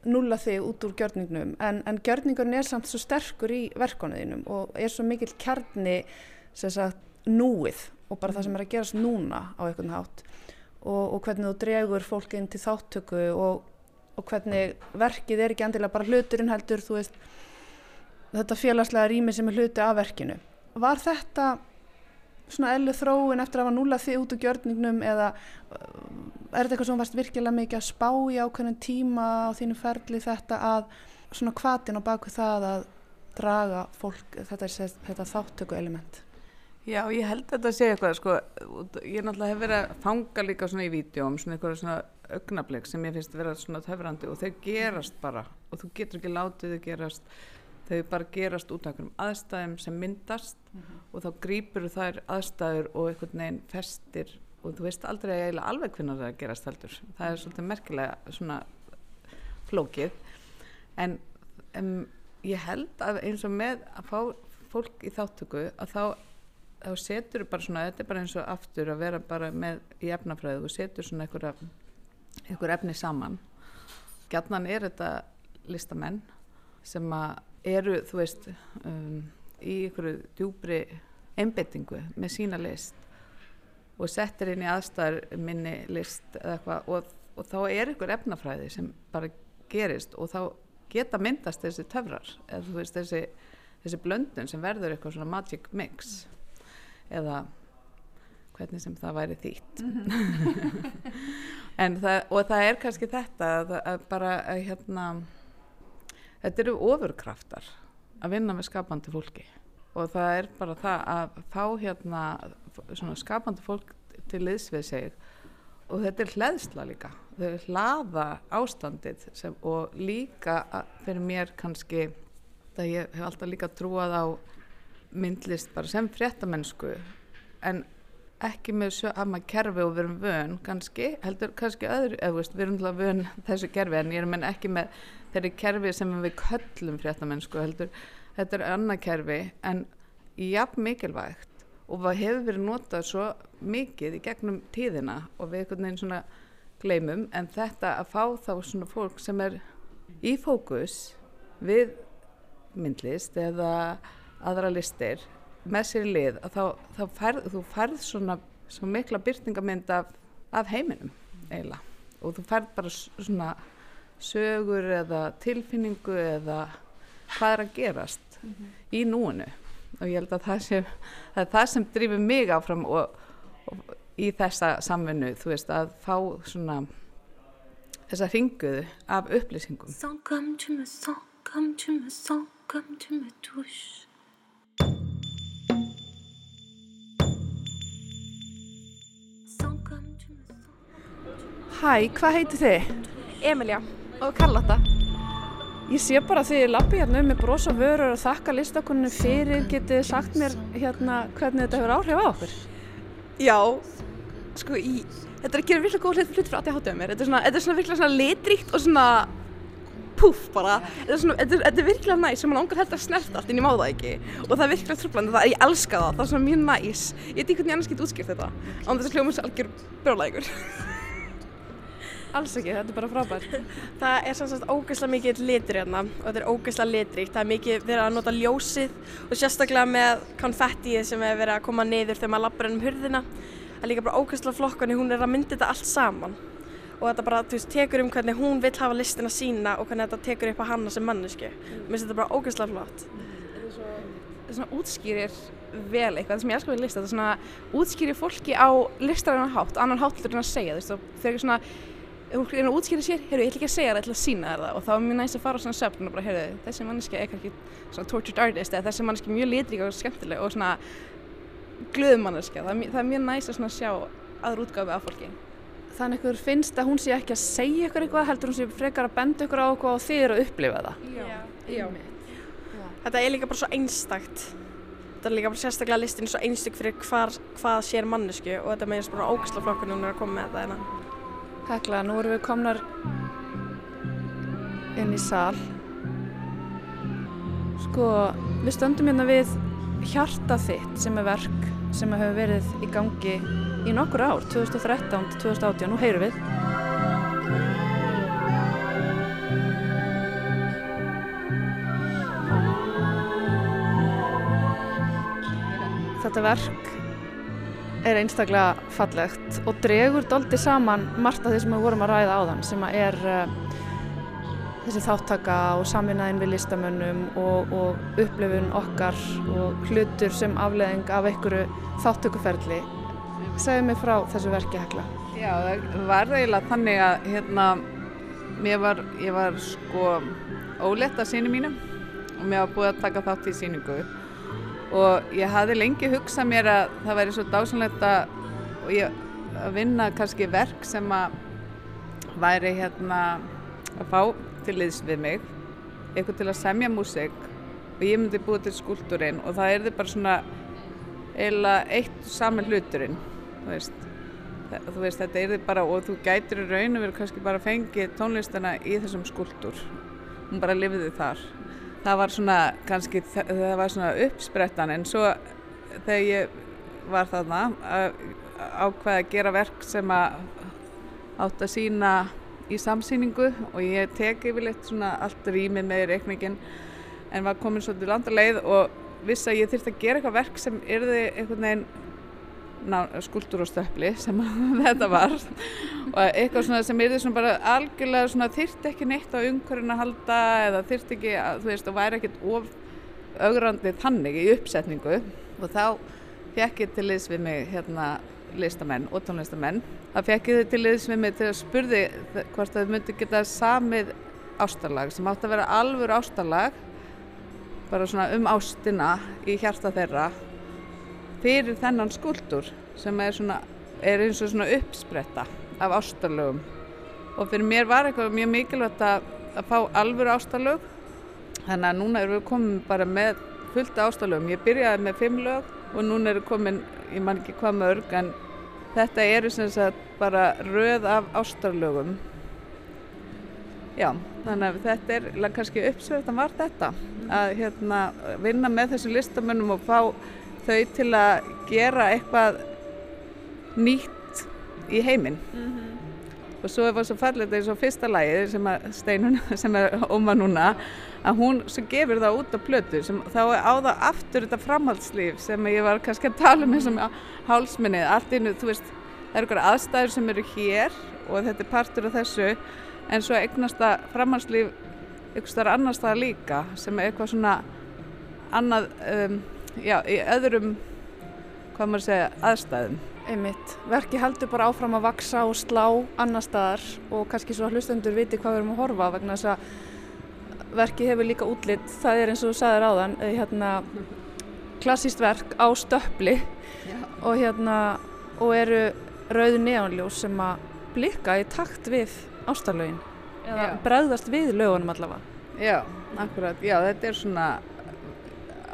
nulla þig út úr gjörningnum en, en gjörningun er samt svo sterkur í verkonuðinum og er svo mikil kjarni sagt, núið og bara það sem er að gerast núna á einhvern hátt. Og, og hvernig þú dregur fólk inn til þáttöku og, og hvernig verkið er ekki endilega bara hluturinn heldur þú veist þetta félagslega rými sem er hluti af verkinu var þetta svona ellu þróin eftir að hafa núla þig út úr gjörningnum eða uh, er þetta eitthvað sem varst virkilega mikið að spá í ákveðin tíma á þínu ferli þetta að svona kvatin á baku það að draga fólk þetta, þetta þáttöku element Já, ég held að þetta sé eitthvað sko, ég náttúrulega hef verið að fanga líka svona í vídjóm, svona eitthvað svona augnablik sem ég finnst að vera svona töfrandi og þau gerast bara og þú getur ekki látið þau gerast þau bara gerast út af einhverjum aðstæðum sem myndast mm -hmm. og þá grýpur þær aðstæður og einhvern veginn festir og þú veist aldrei eiginlega alveg hvernig það gerast heldur. Það er svolítið merkilega svona flókið. En um, ég held að eins og með að fá fólk í þáttöku að þá, þá setur bara svona, þetta er bara eins og aftur að vera bara með í efnafræðu og setur svona einhver, einhver efni saman. Gætnan er þetta listamenn sem að eru þú veist um, í einhverju djúbri einbettingu með sína list og settir inn í aðstæðar minni list eitthvað, og, og þá er einhver efnafræði sem bara gerist og þá geta myndast þessi töfrar eða þú veist þessi, þessi blöndun sem verður eitthvað svona magic mix eða hvernig sem það væri þýtt mm -hmm. það, og það er kannski þetta að, að bara að hérna þetta eru ofurkraftar að vinna með skapandi fólki. Og það er bara það að fá hérna skapandi fólk til liðs við sig. Og þetta er hlæðsla líka. Þau hlaða ástandið sem, og líka fyrir mér kannski það ég hef alltaf líka trúað á myndlist bara sem fréttamennsku en ekki með sama kerfi og við erum vön kannski, heldur kannski öðru eða veist, við erum vön þessu kerfi en ég er ekki með þeirri kerfi sem við köllum fréttamennsku heldur þetta er annað kerfi en jafn mikilvægt. Og það hefur verið notað svo mikið í gegnum tíðina og við einhvern veginn svona gleymum en þetta að fá þá svona fólk sem er í fókus við myndlist eða aðra listir með sér í lið að þá, þá færð, þú færð svona, svona mikla byrtingamind af, af heiminum eiginlega. Og þú færð bara svona sögur eða tilfinningu eða hvað er að gerast mm -hmm. í núinu og ég held að það, sé, það er það sem drýfur mig áfram og, og í þessa samvinnu þú veist að fá svona þessa ringuðu af upplýsingum Sans comme tu me sens, comme tu me sens, comme tu me touches Hæ, hvað heitir þið? Emilia og Carlotta. Ég sé bara þið er lappið hérna um með bros og vörur og þakka listakoninu fyrir. Getið sagt mér hérna hvernig þetta hefur áhrif á okkur? Já, sko í, þetta er að gera virkilega góð hlut fyrir að þið mér. Þetta er svona, þetta er svona virkilega svona litríkt og svona púf bara. Þetta er svona, þetta er, þetta er virkilega næs sem mann ángur heldur að snerta allt en ég má það ekki. Og það er virkilega tröflandi, það er ég elska það, það er svona mjög næs. Ég veit ekki hvernig ég annars get útskipt þetta, án þess að hljóma þessu algjör brjólægur. Alls ekki, þetta er bara frábært. Það er sannsagt ógeðslega mikið litur hérna og þetta er ógeðslega litríkt. Það er mikið verið að nota ljósið og sérstaklega með konfettið sem er verið að koma niður þegar maður lappar ennum hurðina. Það er líka bara ógeðslega flokkani, hún er að mynda þetta allt saman. Og þetta bara, þú veist, tekur um hvernig hún vil hafa listina sína og hvernig þetta tekur upp á hanna sem mannesku. Mér finnst þetta bara ógeðslega flott. Þetta er svona útskýrir vel eitthvað sem ég elskar við lista. Þetta er svona útskýrir fólki á listaræðan hátt, annan háttur en að segja, þú veist, þau eru svona hún er að útskýra sér, heyrðu, ég ætla ekki að segja það, ég ætla að sína það og þá er mjög næst að fara á svona söfn og bara, heyrðu, þessi manneski er kannski svona tortured artist eða þessi manneski er mjög litrík og skemmtileg og svona glöðum manneski, það, það er mjög næst að svona sjá aður útgáfi af fólki. Þannig að ykkur finnst að hún sé ekki að segja ykkur eitthvað, heldur hún sé frekar að benda ykkur á eitthvað og þið eru að upplifa það. Já, já. Þetta er líka bara svo einstakt. Þetta er líka bara sérstaklega listin svo einstök fyrir hvar, hvað sér mannesku og þetta meðist bara ógæsla flokkur núna að koma með þetta hérna. Hekla, nú erum við komnar inn í sal. Sko, við stöndum hérna við hjarta þitt sem er verk sem hefur verið í gangi í nokkur ár, 2013-2018, nú heyrum við. Þetta verk er einstaklega fallegt og dregur doldi saman margt af því sem við vorum að ræða á þann sem er uh, þessi þáttaka og saminæðin við listamönnum og, og upplifun okkar og hlutur sem afleðing af einhverju þáttökuferli. Segðu mig frá þessu verki hekla. Já, það var eiginlega þannig að hérna, var, ég var sko óletta sínu mínum og mér var búið að taka þátt í síningu og ég hafði lengi hugsað mér að það væri svo dásanlegt að, að vinna kannski verk sem að væri hérna að fá til liðs við mig eitthvað til að semja músik og ég myndi búið til skúltúrin og það er þið bara svona eiginlega eitt saman hluturinn þú veist, það, þú veist þetta er þið bara og þú gætir í raun og verður kannski bara fengið tónlistana í þessum skúltúr hún bara lifiði þar það var svona kannski það var svona uppsprettan en svo þegar ég var þarna ákveði að gera verk sem að átt að sína í samsýningu og ég teki yfirleitt svona allt rýmið með reikningin en var komin svolítið landarleið og vissi að ég þurfti að gera eitthvað verk sem erði einhvern veginn skúldur og stöfli sem þetta var. Og eitthvað svona sem er því svona bara algjörlega svona þyrrt ekki neitt á umhverjum að halda eða þyrrt ekki að þú veist og væri ekkert of augrandið þannig í uppsetningu. Og þá fekk ég til liðs við mig hérna listamenn og tónlistamenn. Það fekk ég til liðs við mig til að spurði hvort það myndi geta samið ástarlag sem átt að vera alvur ástarlag bara svona um ástina í hjarta þeirra fyrir þennan skuldur sem er, svona, er eins og svona uppspretta af ástarlögum. Og fyrir mér var eitthvað mjög mikilvægt að, að fá alvöru ástarlög. Þannig að núna erum við komin bara með fullt ástarlögum. Ég byrjaði með fimm lög og núna erum við komin ég man ekki hvað mörg en þetta eru sem sagt bara röð af ástarlögum. Já þannig að þetta er kannski uppsverðan var þetta að hérna, vinna með þessu listamönnum og fá þau til að gera eitthvað nýtt í heiminn. Mm -hmm. og svo var svo fallet eins og fyrsta lægi sem að Steinun sem er óma núna að hún sem gefur það út á plötu sem þá er á það aftur þetta framhaldslíf sem ég var kannski að tala um eins og hálsminnið, allt innu, þú veist það eru eitthvað aðstæður sem eru hér og þetta er partur af þessu en svo eignast það framhaldslíf eitthvað starf annar staðar líka sem er eitthvað svona annað um, já, í öðrum hvað maður segja, aðstæðum. Einmitt, verki heldur bara áfram að vaksa og slá annar staðar og kannski svo hlustendur viti hvað við erum að horfa vegna þess að verki hefur líka útlitt, það er eins og þú sagðir áðan eh, hérna, klassíst verk á stöppli og, hérna, og eru rauðu neonljós sem að blikka í takt við ástarlögin. Eða já. bregðast við lögunum allavega. Já, akkurat, já þetta er svona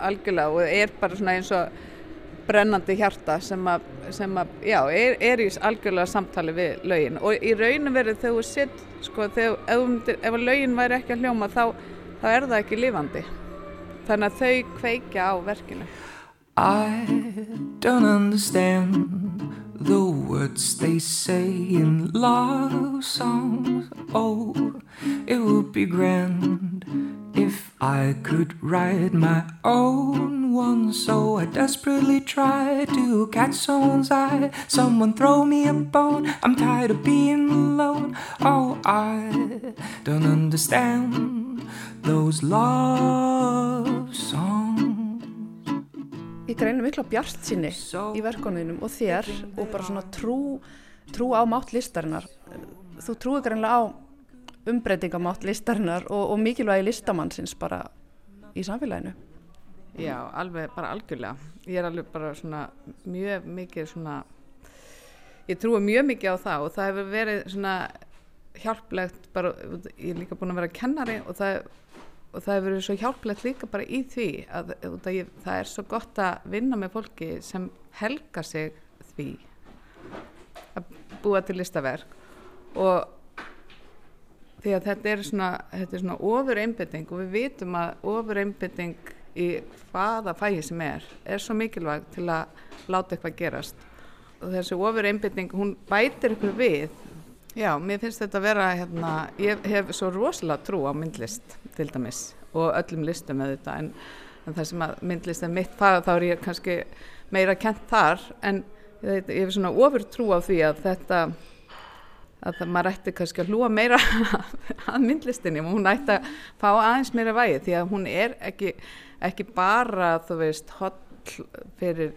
algjörlega og er bara svona eins og brennandi hjarta sem að, sem að já, er, er í algjörlega samtali við lögin. Og í raunum verið þegar þú sitt sko, þegar, ef, ef lögin væri ekki að hljóma þá, þá er það ekki lifandi. Þannig að þau kveikja á verkinu. I don't understand the words they say in love songs. Oh, it would be grand if I could write my own one So I desperately try to catch someone's eye. Someone throw me a bone I'm tired of being alone. Oh, I don't understand those love songs. Ég greinir miklu á bjart sinni í verkonunum og þér og bara svona trú, trú á mátt listarinnar. Þú trúi greinlega á umbreytingamátt listarinnar og, og mikilvægi listamannsins bara í samfélaginu. Já, alveg bara algjörlega. Ég er alveg bara svona mjög mikið svona, ég trúi mjög mikið á það og það hefur verið svona hjálplegt bara, ég er líka búin að vera kennari og það og það hefur verið svo hjálplegt líka bara í því að, að ég, það er svo gott að vinna með fólki sem helga sig því að búa til listaverk og því að þetta er svona, svona ofur einbytting og við vitum að ofur einbytting í hvaða fæði sem er er svo mikilvæg til að láta eitthvað gerast. Og þessi ofur einbytting hún bætir ykkur við. Já, mér finnst þetta að vera, hérna, ég hef svo rosalega trú á myndlist til dæmis og öllum listum með þetta en, en það sem að myndlist er mitt fag þá er ég kannski meira kent þar en ég, ég hef svona ofur trú á því að þetta að maður ætti kannski að hlúa meira að myndlistinni. Og hún ætti að fá aðeins meira vægi því að hún er ekki, ekki bara þú veist holl fyrir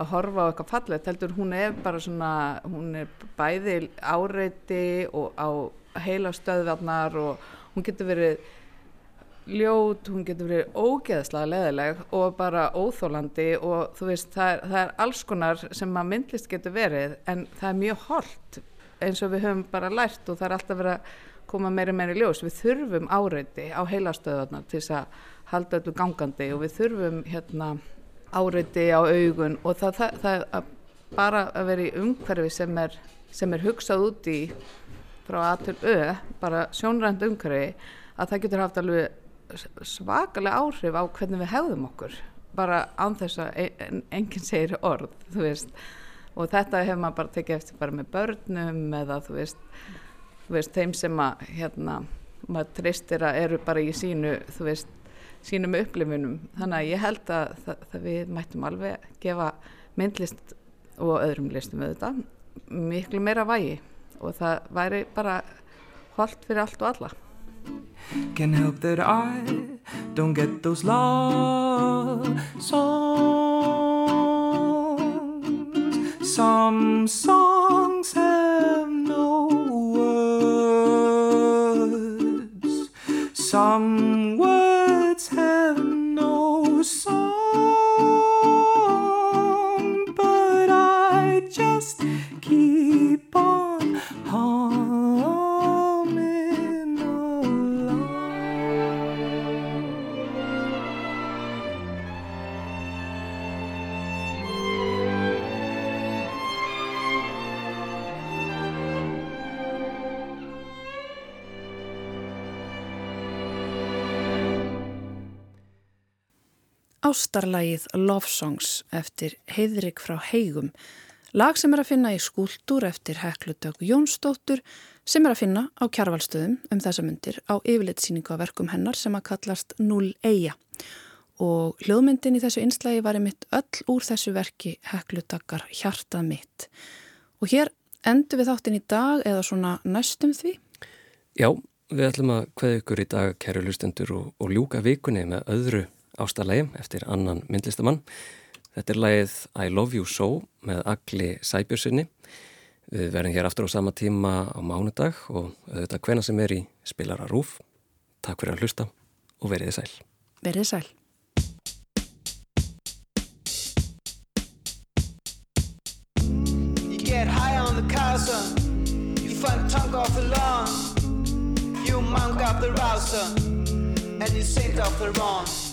að horfa á eitthvað fallegt heldur hún er bara svona hún er bæði áreiti og á heila stöðvarnar og hún getur verið ljót, hún getur verið ógeðslega leðileg og bara óþólandi og þú veist það er, það er alls konar sem að myndlist getur verið en það er mjög holdt eins og við höfum bara lært og það er alltaf verið að koma meira í ljós. Við þurfum áreiti á heila stöðvarnar til þess að halda öllu gangandi og við þurfum hérna áreiti á augun og það, það, það að bara að vera í umhverfi sem er, sem er hugsað út í frá A til Ö, bara sjónrænt umhverfi, að það getur haft alveg svakalega áhrif á hvernig við hefðum okkur, bara án þess að en, enginn segir orð, þú veist, og þetta hefur maður bara tekið eftir bara með börnum eða þú veist, þú veist þeim sem að, hérna, maður tristir að eru bara í sínu, þú veist, sínum upplifunum. Þannig að ég held að, að, að við mættum alveg gefa myndlist og öðrum listum þetta miklu meira vægi. Og það væri bara holdt fyrir allt og alla. Can't help that I don't get those love songs Some songs have no words. Some words have no song, Ástarlægið Love Songs eftir Heiðrik frá Heigum, lag sem er að finna í skúltúr eftir Heklutöku Jónsdóttur sem er að finna á kjarvalstöðum um þessa myndir á yfirleitsýningu á verkum hennar sem að kallast Null Eija og hljóðmyndin í þessu einslægi var einmitt öll úr þessu verki Heklutakar hjartað mitt. Og hér endur við þáttinn í dag eða svona næstum því. Já, við ætlum að hvaða ykkur í dag kæru lustendur og, og ljúka vikunni með öðru ástarlægi eftir annan myndlistamann. Þetta er lægið I Love You So með Agli Sæbjörnssoni. Við verðum hér aftur á sama tíma á mánudag og þetta hvena sem er í spilara rúf. Takk fyrir að hlusta og veriði sæl. Veriði sæl. You get high on the casa, you find tongue off the lawn, you monk up the rouser, and you sink off the wrong.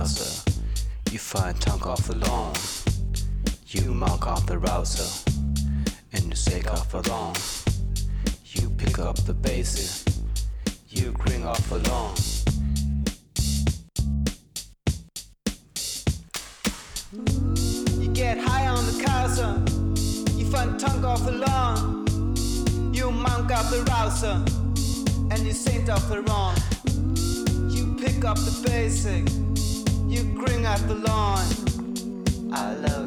You find tongue off the lawn. You mark off the rouser. And you shake off the lawn. You pick up the bases. You grin off the lawn. You get high on the casa. You find tongue off the lawn. You monk off the rouser. And you saint off the wrong. You pick up the basic. You grin at the lawn. I love.